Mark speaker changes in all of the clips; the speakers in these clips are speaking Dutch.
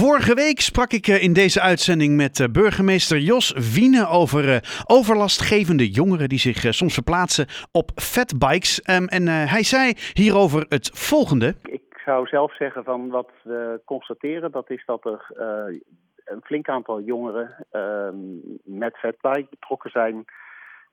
Speaker 1: Vorige week sprak ik in deze uitzending met burgemeester Jos Wiene over overlastgevende jongeren die zich soms verplaatsen op fatbikes. Ehm, en hij zei hierover het volgende.
Speaker 2: Ik zou zelf zeggen van wat we constateren, dat is dat er een flink aantal jongeren ehm, met fatbike betrokken zijn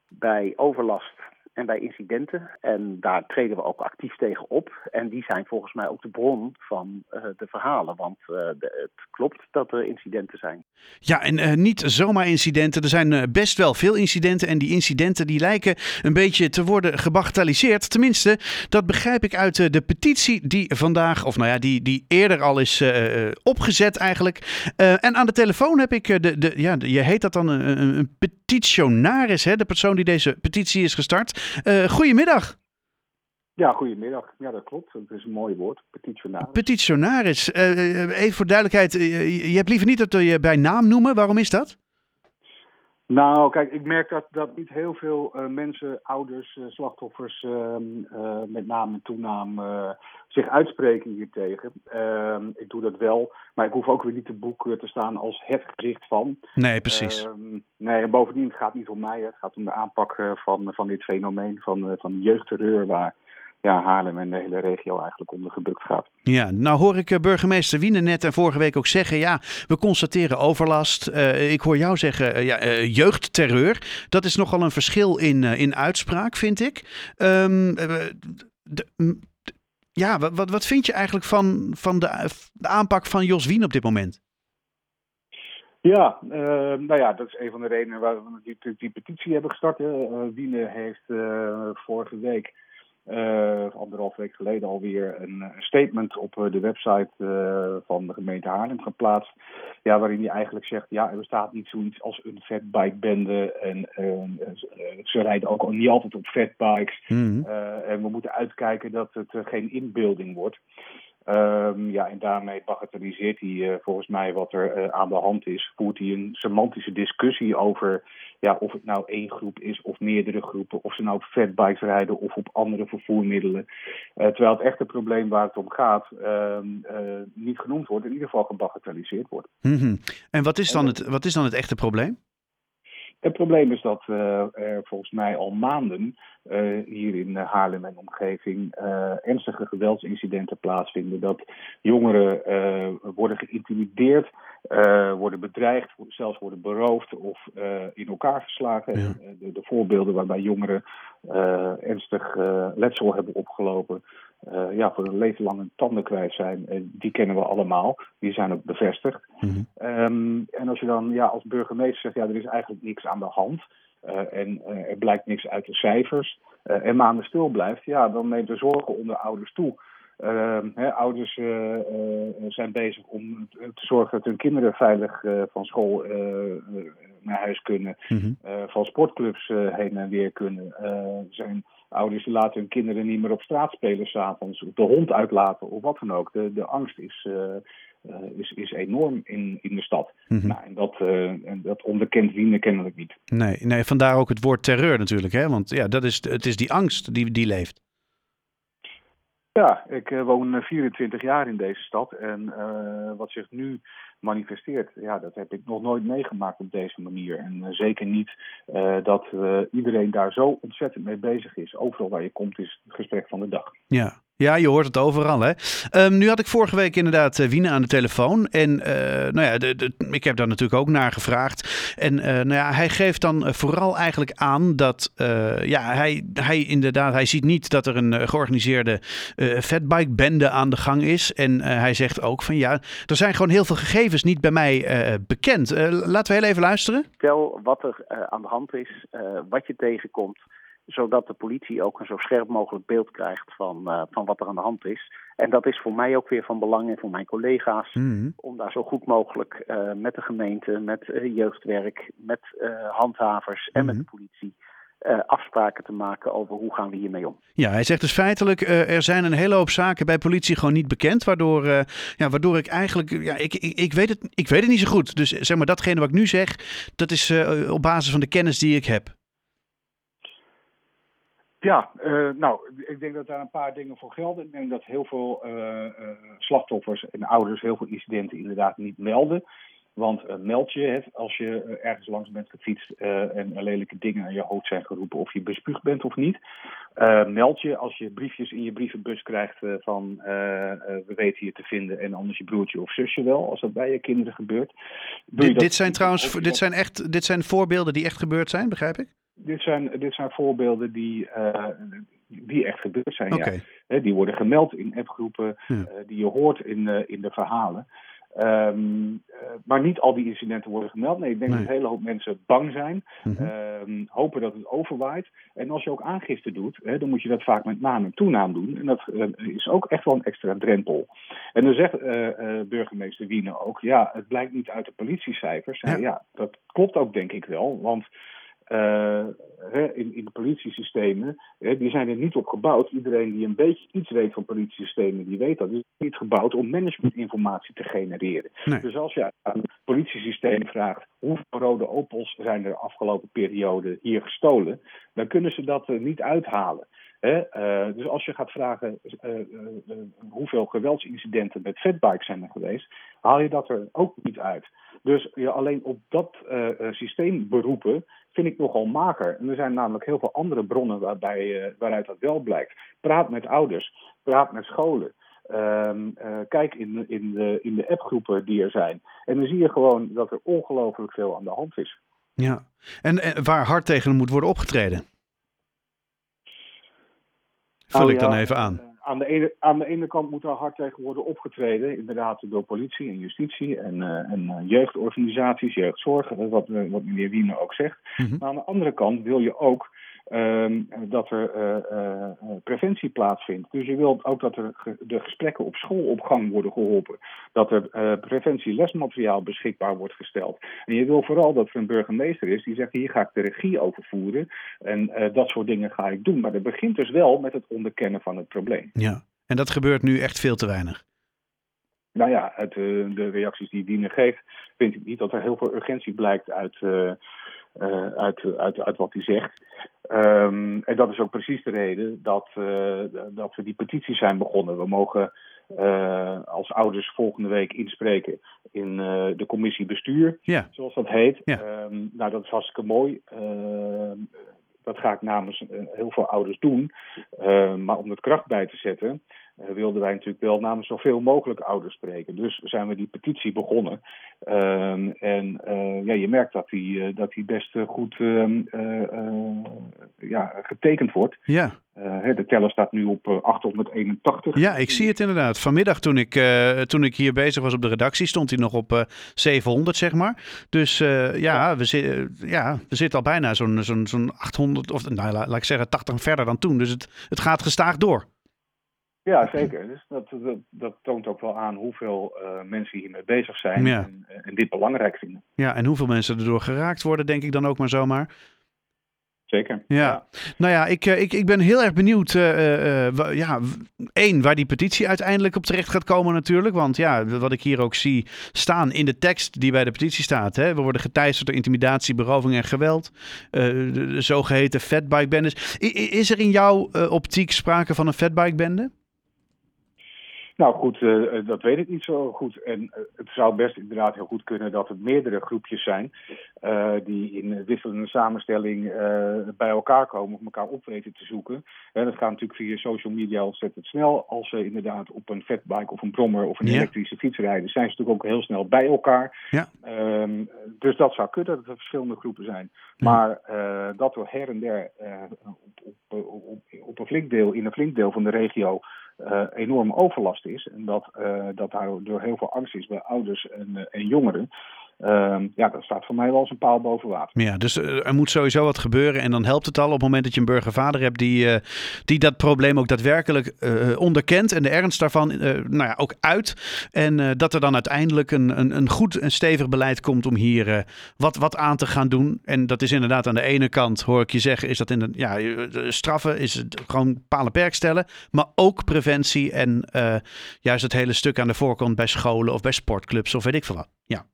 Speaker 2: bij overlast en bij incidenten. En daar treden we ook actief tegen op. En die zijn volgens mij ook de bron van uh, de verhalen. Want de, het klopt dat er incidenten zijn.
Speaker 1: Ja, en uh, niet zomaar incidenten. Er zijn best wel veel incidenten. En die incidenten die lijken een beetje te worden gebagatelliseerd. Tenminste, dat begrijp ik uit de petitie die vandaag, of nou ja, die, die eerder al is opgezet eigenlijk. en aan de telefoon heb ik de, de ja, je heet dat dan een, een petitionaris, hè? de persoon die deze petitie is gestart. Goedemiddag.
Speaker 3: Ja, goedemiddag. Ja, dat klopt. Dat is een mooi woord. Petitionaris.
Speaker 1: Petitionaris. Uh, even voor duidelijkheid, je hebt liever niet dat we je bij naam noemen. Waarom is dat?
Speaker 3: Nou, kijk, ik merk dat, dat niet heel veel uh, mensen, ouders, uh, slachtoffers, uh, met naam en toenaam, zich uitspreken hiertegen. Ehm, ik doe dat wel, maar ik hoef ook weer niet te boek te staan als het gezicht van.
Speaker 1: Nee, precies.
Speaker 3: Ehm, nee, en bovendien, het gaat niet om mij, het gaat om de aanpak van, van dit fenomeen van, van jeugdterreur, waar ja, Haarlem en de hele regio eigenlijk onder gebukt gaat.
Speaker 1: Ja, nou hoor ik eh, burgemeester Wiene net en vorige week ook zeggen, ja, we constateren overlast. Uh, ik hoor jou zeggen, uh, ja, uh, jeugdterreur. Dat is nogal een verschil in, in uitspraak, vind ik. Um, de, ja, wat, wat vind je eigenlijk van, van de, de aanpak van Jos Wien op dit moment?
Speaker 3: Ja, uh, nou ja, dat is een van de redenen waarom we die, die petitie hebben gestart. Uh, Wiene heeft uh, vorige week anderhalf week geleden alweer een, een statement op uh, de website uh, van de gemeente Haarlem geplaatst. Ja, waarin hij eigenlijk zegt: ja, er bestaat niet zoiets als een fatbike-bende. En ze rijden ook niet altijd op fatbikes. Mm. en we moeten uitkijken dat het geen inbeelding wordt. Um, ja, en daarmee bagatelliseert hij uh, volgens mij wat er uh, aan de hand is. Voert hij een semantische discussie over ja, of het nou één groep is of meerdere groepen. Of ze nou op fatbikes rijden of op andere vervoermiddelen. Uh, terwijl het echte probleem waar het om gaat ehm, niet genoemd wordt. In ieder geval gebagatelliseerd wordt.
Speaker 1: Mm -hmm. En wat is, dan het, wat is dan het echte probleem?
Speaker 3: Het probleem is dat uh, er volgens mij al maanden uh, hier in Haarlem en omgeving uh, ernstige geweldsincidenten plaatsvinden. Dat jongeren worden geïntimideerd, worden bedreigd, zelfs worden beroofd of in elkaar geslagen. Ja. De, de, voorbeelden waarbij jongeren ernstig letsel hebben opgelopen. Uh, ja, voor een leven lang hun tanden kwijt zijn. En die kennen we allemaal. Die zijn ook bevestigd. Mm -hmm. um, en als je dan ja, als burgemeester zegt, ja, er is eigenlijk niks aan de hand. Uh, en uh, er blijkt niks uit de cijfers. en maanden stil blijft, ja, dan neemt de zorgen onder ouders toe. Ehm, hè, ouders zijn bezig om te zorgen dat hun kinderen veilig van school naar huis kunnen. Mm -hmm. van sportclubs heen en weer kunnen. zijn Ouders laten hun kinderen niet meer op straat spelen s'avonds, de hond uitlaten of wat dan ook. De, de angst is, is, is enorm in, in de stad. Mm -hmm. nou, en dat, en dat onderkent Wiener kennelijk niet.
Speaker 1: Nee, nee, vandaar ook het woord terreur natuurlijk. Hè? Want ja, dat is, het is die angst die, die leeft.
Speaker 3: Ja, ik woon 24 jaar in deze stad. En wat zich nu manifesteert. Ja, dat heb ik nog nooit meegemaakt op deze manier. En zeker niet dat iedereen daar zo ontzettend mee bezig is. Overal waar je komt is het gesprek van de dag.
Speaker 1: Ja, ja, je hoort het overal. Hè? Um, nu had ik vorige week inderdaad uh, Wiene aan de telefoon. En uh, nou ja, de, ik heb daar natuurlijk ook naar gevraagd. En uh, nou ja, hij geeft dan vooral eigenlijk aan dat ja, hij, hij inderdaad, hij ziet niet dat er een georganiseerde fatbike-bende aan de gang is. En hij zegt ook van ja, er zijn gewoon heel veel gegevens niet bij mij bekend. laten we heel even luisteren.
Speaker 2: Vertel wat er aan de hand is, wat je tegenkomt zodat de politie ook een zo scherp mogelijk beeld krijgt van, uh, van wat er aan de hand is. En dat is voor mij ook weer van belang en voor mijn collega's mm. om daar zo goed mogelijk uh, met de gemeente, met uh, jeugdwerk, met handhavers en mm. met de politie. afspraken te maken over hoe gaan we hiermee om.
Speaker 1: Ja, hij zegt dus feitelijk, er zijn een hele hoop zaken bij politie gewoon niet bekend, waardoor, ja, waardoor ik eigenlijk, ja, ik, ik, ik, weet het, ik weet het niet zo goed. Dus zeg maar, datgene wat ik nu zeg, dat is op basis van de kennis die ik heb.
Speaker 3: Ja, uh, nou, ik denk dat daar een paar dingen voor gelden. Ik denk dat heel veel uh, uh, slachtoffers en ouders heel veel incidenten inderdaad niet melden. Want meld je het als je ergens langs bent gefietst uh, en lelijke dingen aan je hoofd zijn geroepen, of je bespuugd bent of niet. meld je als je briefjes in je brievenbus krijgt van we weten je te vinden en anders je broertje of zusje wel, als dat bij je kinderen gebeurt.
Speaker 1: Dit, dit, zijn trouwens, dit zijn echt, dit zijn voorbeelden die echt gebeurd zijn, begrijp ik?
Speaker 3: Dit zijn, dit zijn voorbeelden die, die echt gebeurd zijn. Okay. Ja. die worden gemeld in appgroepen, ja. die je hoort in, in de verhalen. Um, uh, maar niet al die incidenten worden gemeld. Nee, ik denk nee. dat een hele hoop mensen bang zijn, mm -hmm. um, hopen dat het overwaait. En als je ook aangifte doet, hè, dan moet je dat vaak met naam en toenaam doen. En dat uh, is ook echt wel een extra drempel. En dan zegt uh, burgemeester Wiene ook, ja, het blijkt niet uit de politiecijfers. Ja. ja, dat klopt ook denk ik wel, want uh, in, in de politiesystemen, die zijn er niet op gebouwd. Iedereen die een beetje iets weet van politiesystemen, die weet dat. Het is niet gebouwd om managementinformatie te genereren. Nee. Dus als je aan het politiesysteem vraagt hoeveel rode Opels zijn er de afgelopen periode hier gestolen, dan kunnen ze dat uh, niet uithalen. He, uh, dus als je gaat vragen uh, uh, hoeveel geweldsincidenten met fatbikes zijn er geweest, haal je dat er ook niet uit. Dus ja, alleen op dat systeem beroepen vind ik nogal mager. En er zijn namelijk heel veel andere bronnen waarbij, waaruit dat wel blijkt. Praat met ouders, praat met scholen. Um, kijk in, in, de, in de appgroepen die er zijn. En dan zie je gewoon dat er ongelooflijk veel aan de hand is.
Speaker 1: Ja, en, en waar hard tegen moet worden opgetreden? Vul oh, ik dan ja, even aan.
Speaker 3: Aan de, ene, aan de ene kant moet er hard tegen worden opgetreden, inderdaad door politie en justitie en, uh, en jeugdorganisaties, jeugdzorg, wat, wat meneer Wiener ook zegt. Mm -hmm. Maar aan de andere kant wil je ook Um, dat er uh, uh, preventie plaatsvindt. Dus je wilt ook dat er ge de gesprekken op school op gang worden geholpen. Dat er uh, preventielesmateriaal beschikbaar wordt gesteld. En je wil vooral dat er een burgemeester is die zegt: hier ga ik de regie over voeren. En dat soort dingen ga ik doen. Maar dat begint dus wel met het onderkennen van het probleem.
Speaker 1: Ja, en dat gebeurt nu echt veel te weinig.
Speaker 3: Nou ja, uit de reacties die Diene geeft, vind ik niet dat er heel veel urgentie blijkt uit. Uh, uit, uit, uit wat hij zegt. Um, en dat is ook precies de reden dat, uh, dat we die petitie zijn begonnen. We mogen uh, als ouders volgende week inspreken in de commissie bestuur,
Speaker 1: ja.
Speaker 3: zoals dat heet.
Speaker 1: Ja.
Speaker 3: Um, nou, dat is hartstikke mooi. dat ga ik namens heel veel ouders doen. maar om het kracht bij te zetten, wilden wij natuurlijk wel namens zoveel mogelijk ouders spreken. Dus zijn we die petitie begonnen. Um, en uh, ja, je merkt dat die, uh, dat die best goed ja, getekend wordt.
Speaker 1: Ja.
Speaker 3: de teller staat nu op 881.
Speaker 1: Ja, ik zie het inderdaad. Vanmiddag toen ik, toen ik hier bezig was op de redactie stond hij nog op 700, zeg maar. Dus ja, we, zi ja, we zitten al bijna zo'n zo'n zo'n 800, of nou, laat ik zeggen 80 verder dan toen. Dus het, het gaat gestaag door.
Speaker 3: Ja, zeker. Dus dat, dat, dat, toont ook wel aan hoeveel uh, mensen hiermee bezig zijn
Speaker 1: ja.
Speaker 3: en, en, dit belangrijk vinden.
Speaker 1: Ja, en hoeveel mensen erdoor geraakt worden, denk ik dan ook maar zomaar.
Speaker 3: Zeker.
Speaker 1: Ja. ja. Nou ja, ik, ik, ik ben heel erg benieuwd. Uh, uh, ja, één, waar die petitie uiteindelijk op terecht gaat komen, natuurlijk. Want ja, wat ik hier ook zie staan in de tekst die bij de petitie staat. Hè, we worden geteisterd door intimidatie, beroving en geweld. de, zogeheten fatbike-bendes. Is er in jouw optiek sprake van een fatbike-bende?
Speaker 3: Nou goed, uh, dat weet ik niet zo goed. En uh, het zou best inderdaad heel goed kunnen dat het meerdere groepjes zijn uh, die in wisselende samenstelling bij elkaar komen om elkaar op weten te zoeken. En dat gaat natuurlijk via social media ontzettend snel. Als ze inderdaad op een fatbike of een brommer of een ja. elektrische fiets rijden, zijn ze natuurlijk ook heel snel bij elkaar.
Speaker 1: Ja.
Speaker 3: Um, dus dat zou kunnen dat er verschillende groepen zijn. Ja. Maar dat er her en der op, op, op, op, een flink deel, in een flink deel van de regio uh, enorm overlast is. En dat, uh, dat daardoor heel veel angst is bij ouders en, uh, en jongeren. Uh, ja, dat staat voor mij wel als een paal boven water.
Speaker 1: Ja, dus er moet sowieso wat gebeuren. En dan helpt het al op het moment dat je een burgervader hebt die, die dat probleem ook daadwerkelijk onderkent. En de ernst daarvan nou ja, ook uit. En dat er dan uiteindelijk een, een, een goed en stevig beleid komt om hier wat, wat aan te gaan doen. En dat is inderdaad aan de ene kant, hoor ik je zeggen, is dat in de, ja, straffen, is gewoon palen perk stellen. Maar ook preventie en juist het hele stuk aan de voorkant bij scholen of bij sportclubs of weet ik veel wat. Ja.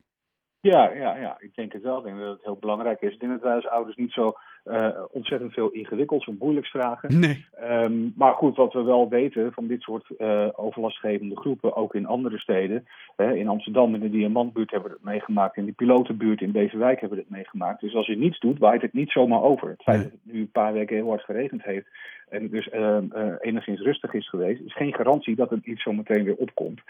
Speaker 3: Ja, ja, ja, ik denk het wel. Ik denk dat het heel belangrijk is. Ik denk dat wij als ouders niet zo ontzettend veel ingewikkelds of moeilijks vragen.
Speaker 1: Nee.
Speaker 3: Ehm, maar goed, wat we wel weten van dit soort overlastgevende groepen, ook in andere steden. in Amsterdam, in de Diamantbuurt hebben we het meegemaakt. In de Pilotenbuurt in Beverwijk hebben we het meegemaakt. Dus als je niets doet, waait het niet zomaar over. Het feit dat het nu een paar weken heel hard geregend heeft en het dus uh, enigszins rustig is geweest, is geen garantie dat het niet zo meteen weer opkomt.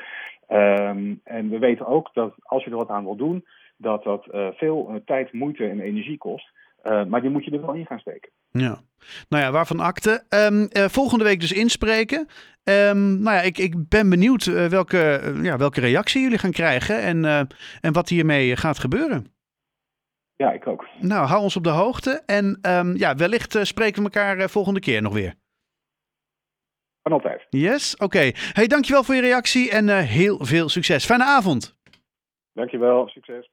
Speaker 3: Ehm, en we weten ook dat als je er wat aan wil doen, dat dat uh, veel tijd, moeite en energie kost. maar die moet je er wel in gaan steken.
Speaker 1: Ja, nou ja, waarvan akte. Um, volgende week dus inspreken. Um, nou ja, ik, ik ben benieuwd welke, ja, welke reactie jullie gaan krijgen en, en wat hiermee gaat gebeuren.
Speaker 3: Ja, ik ook.
Speaker 1: Nou, hou ons op de hoogte. En um, ja, wellicht uh, spreken we elkaar uh, volgende keer nog weer.
Speaker 3: Van altijd.
Speaker 1: Yes, oké. Okay. Hey, dankjewel voor je reactie en uh, heel veel succes. Fijne avond.
Speaker 3: Dankjewel, succes.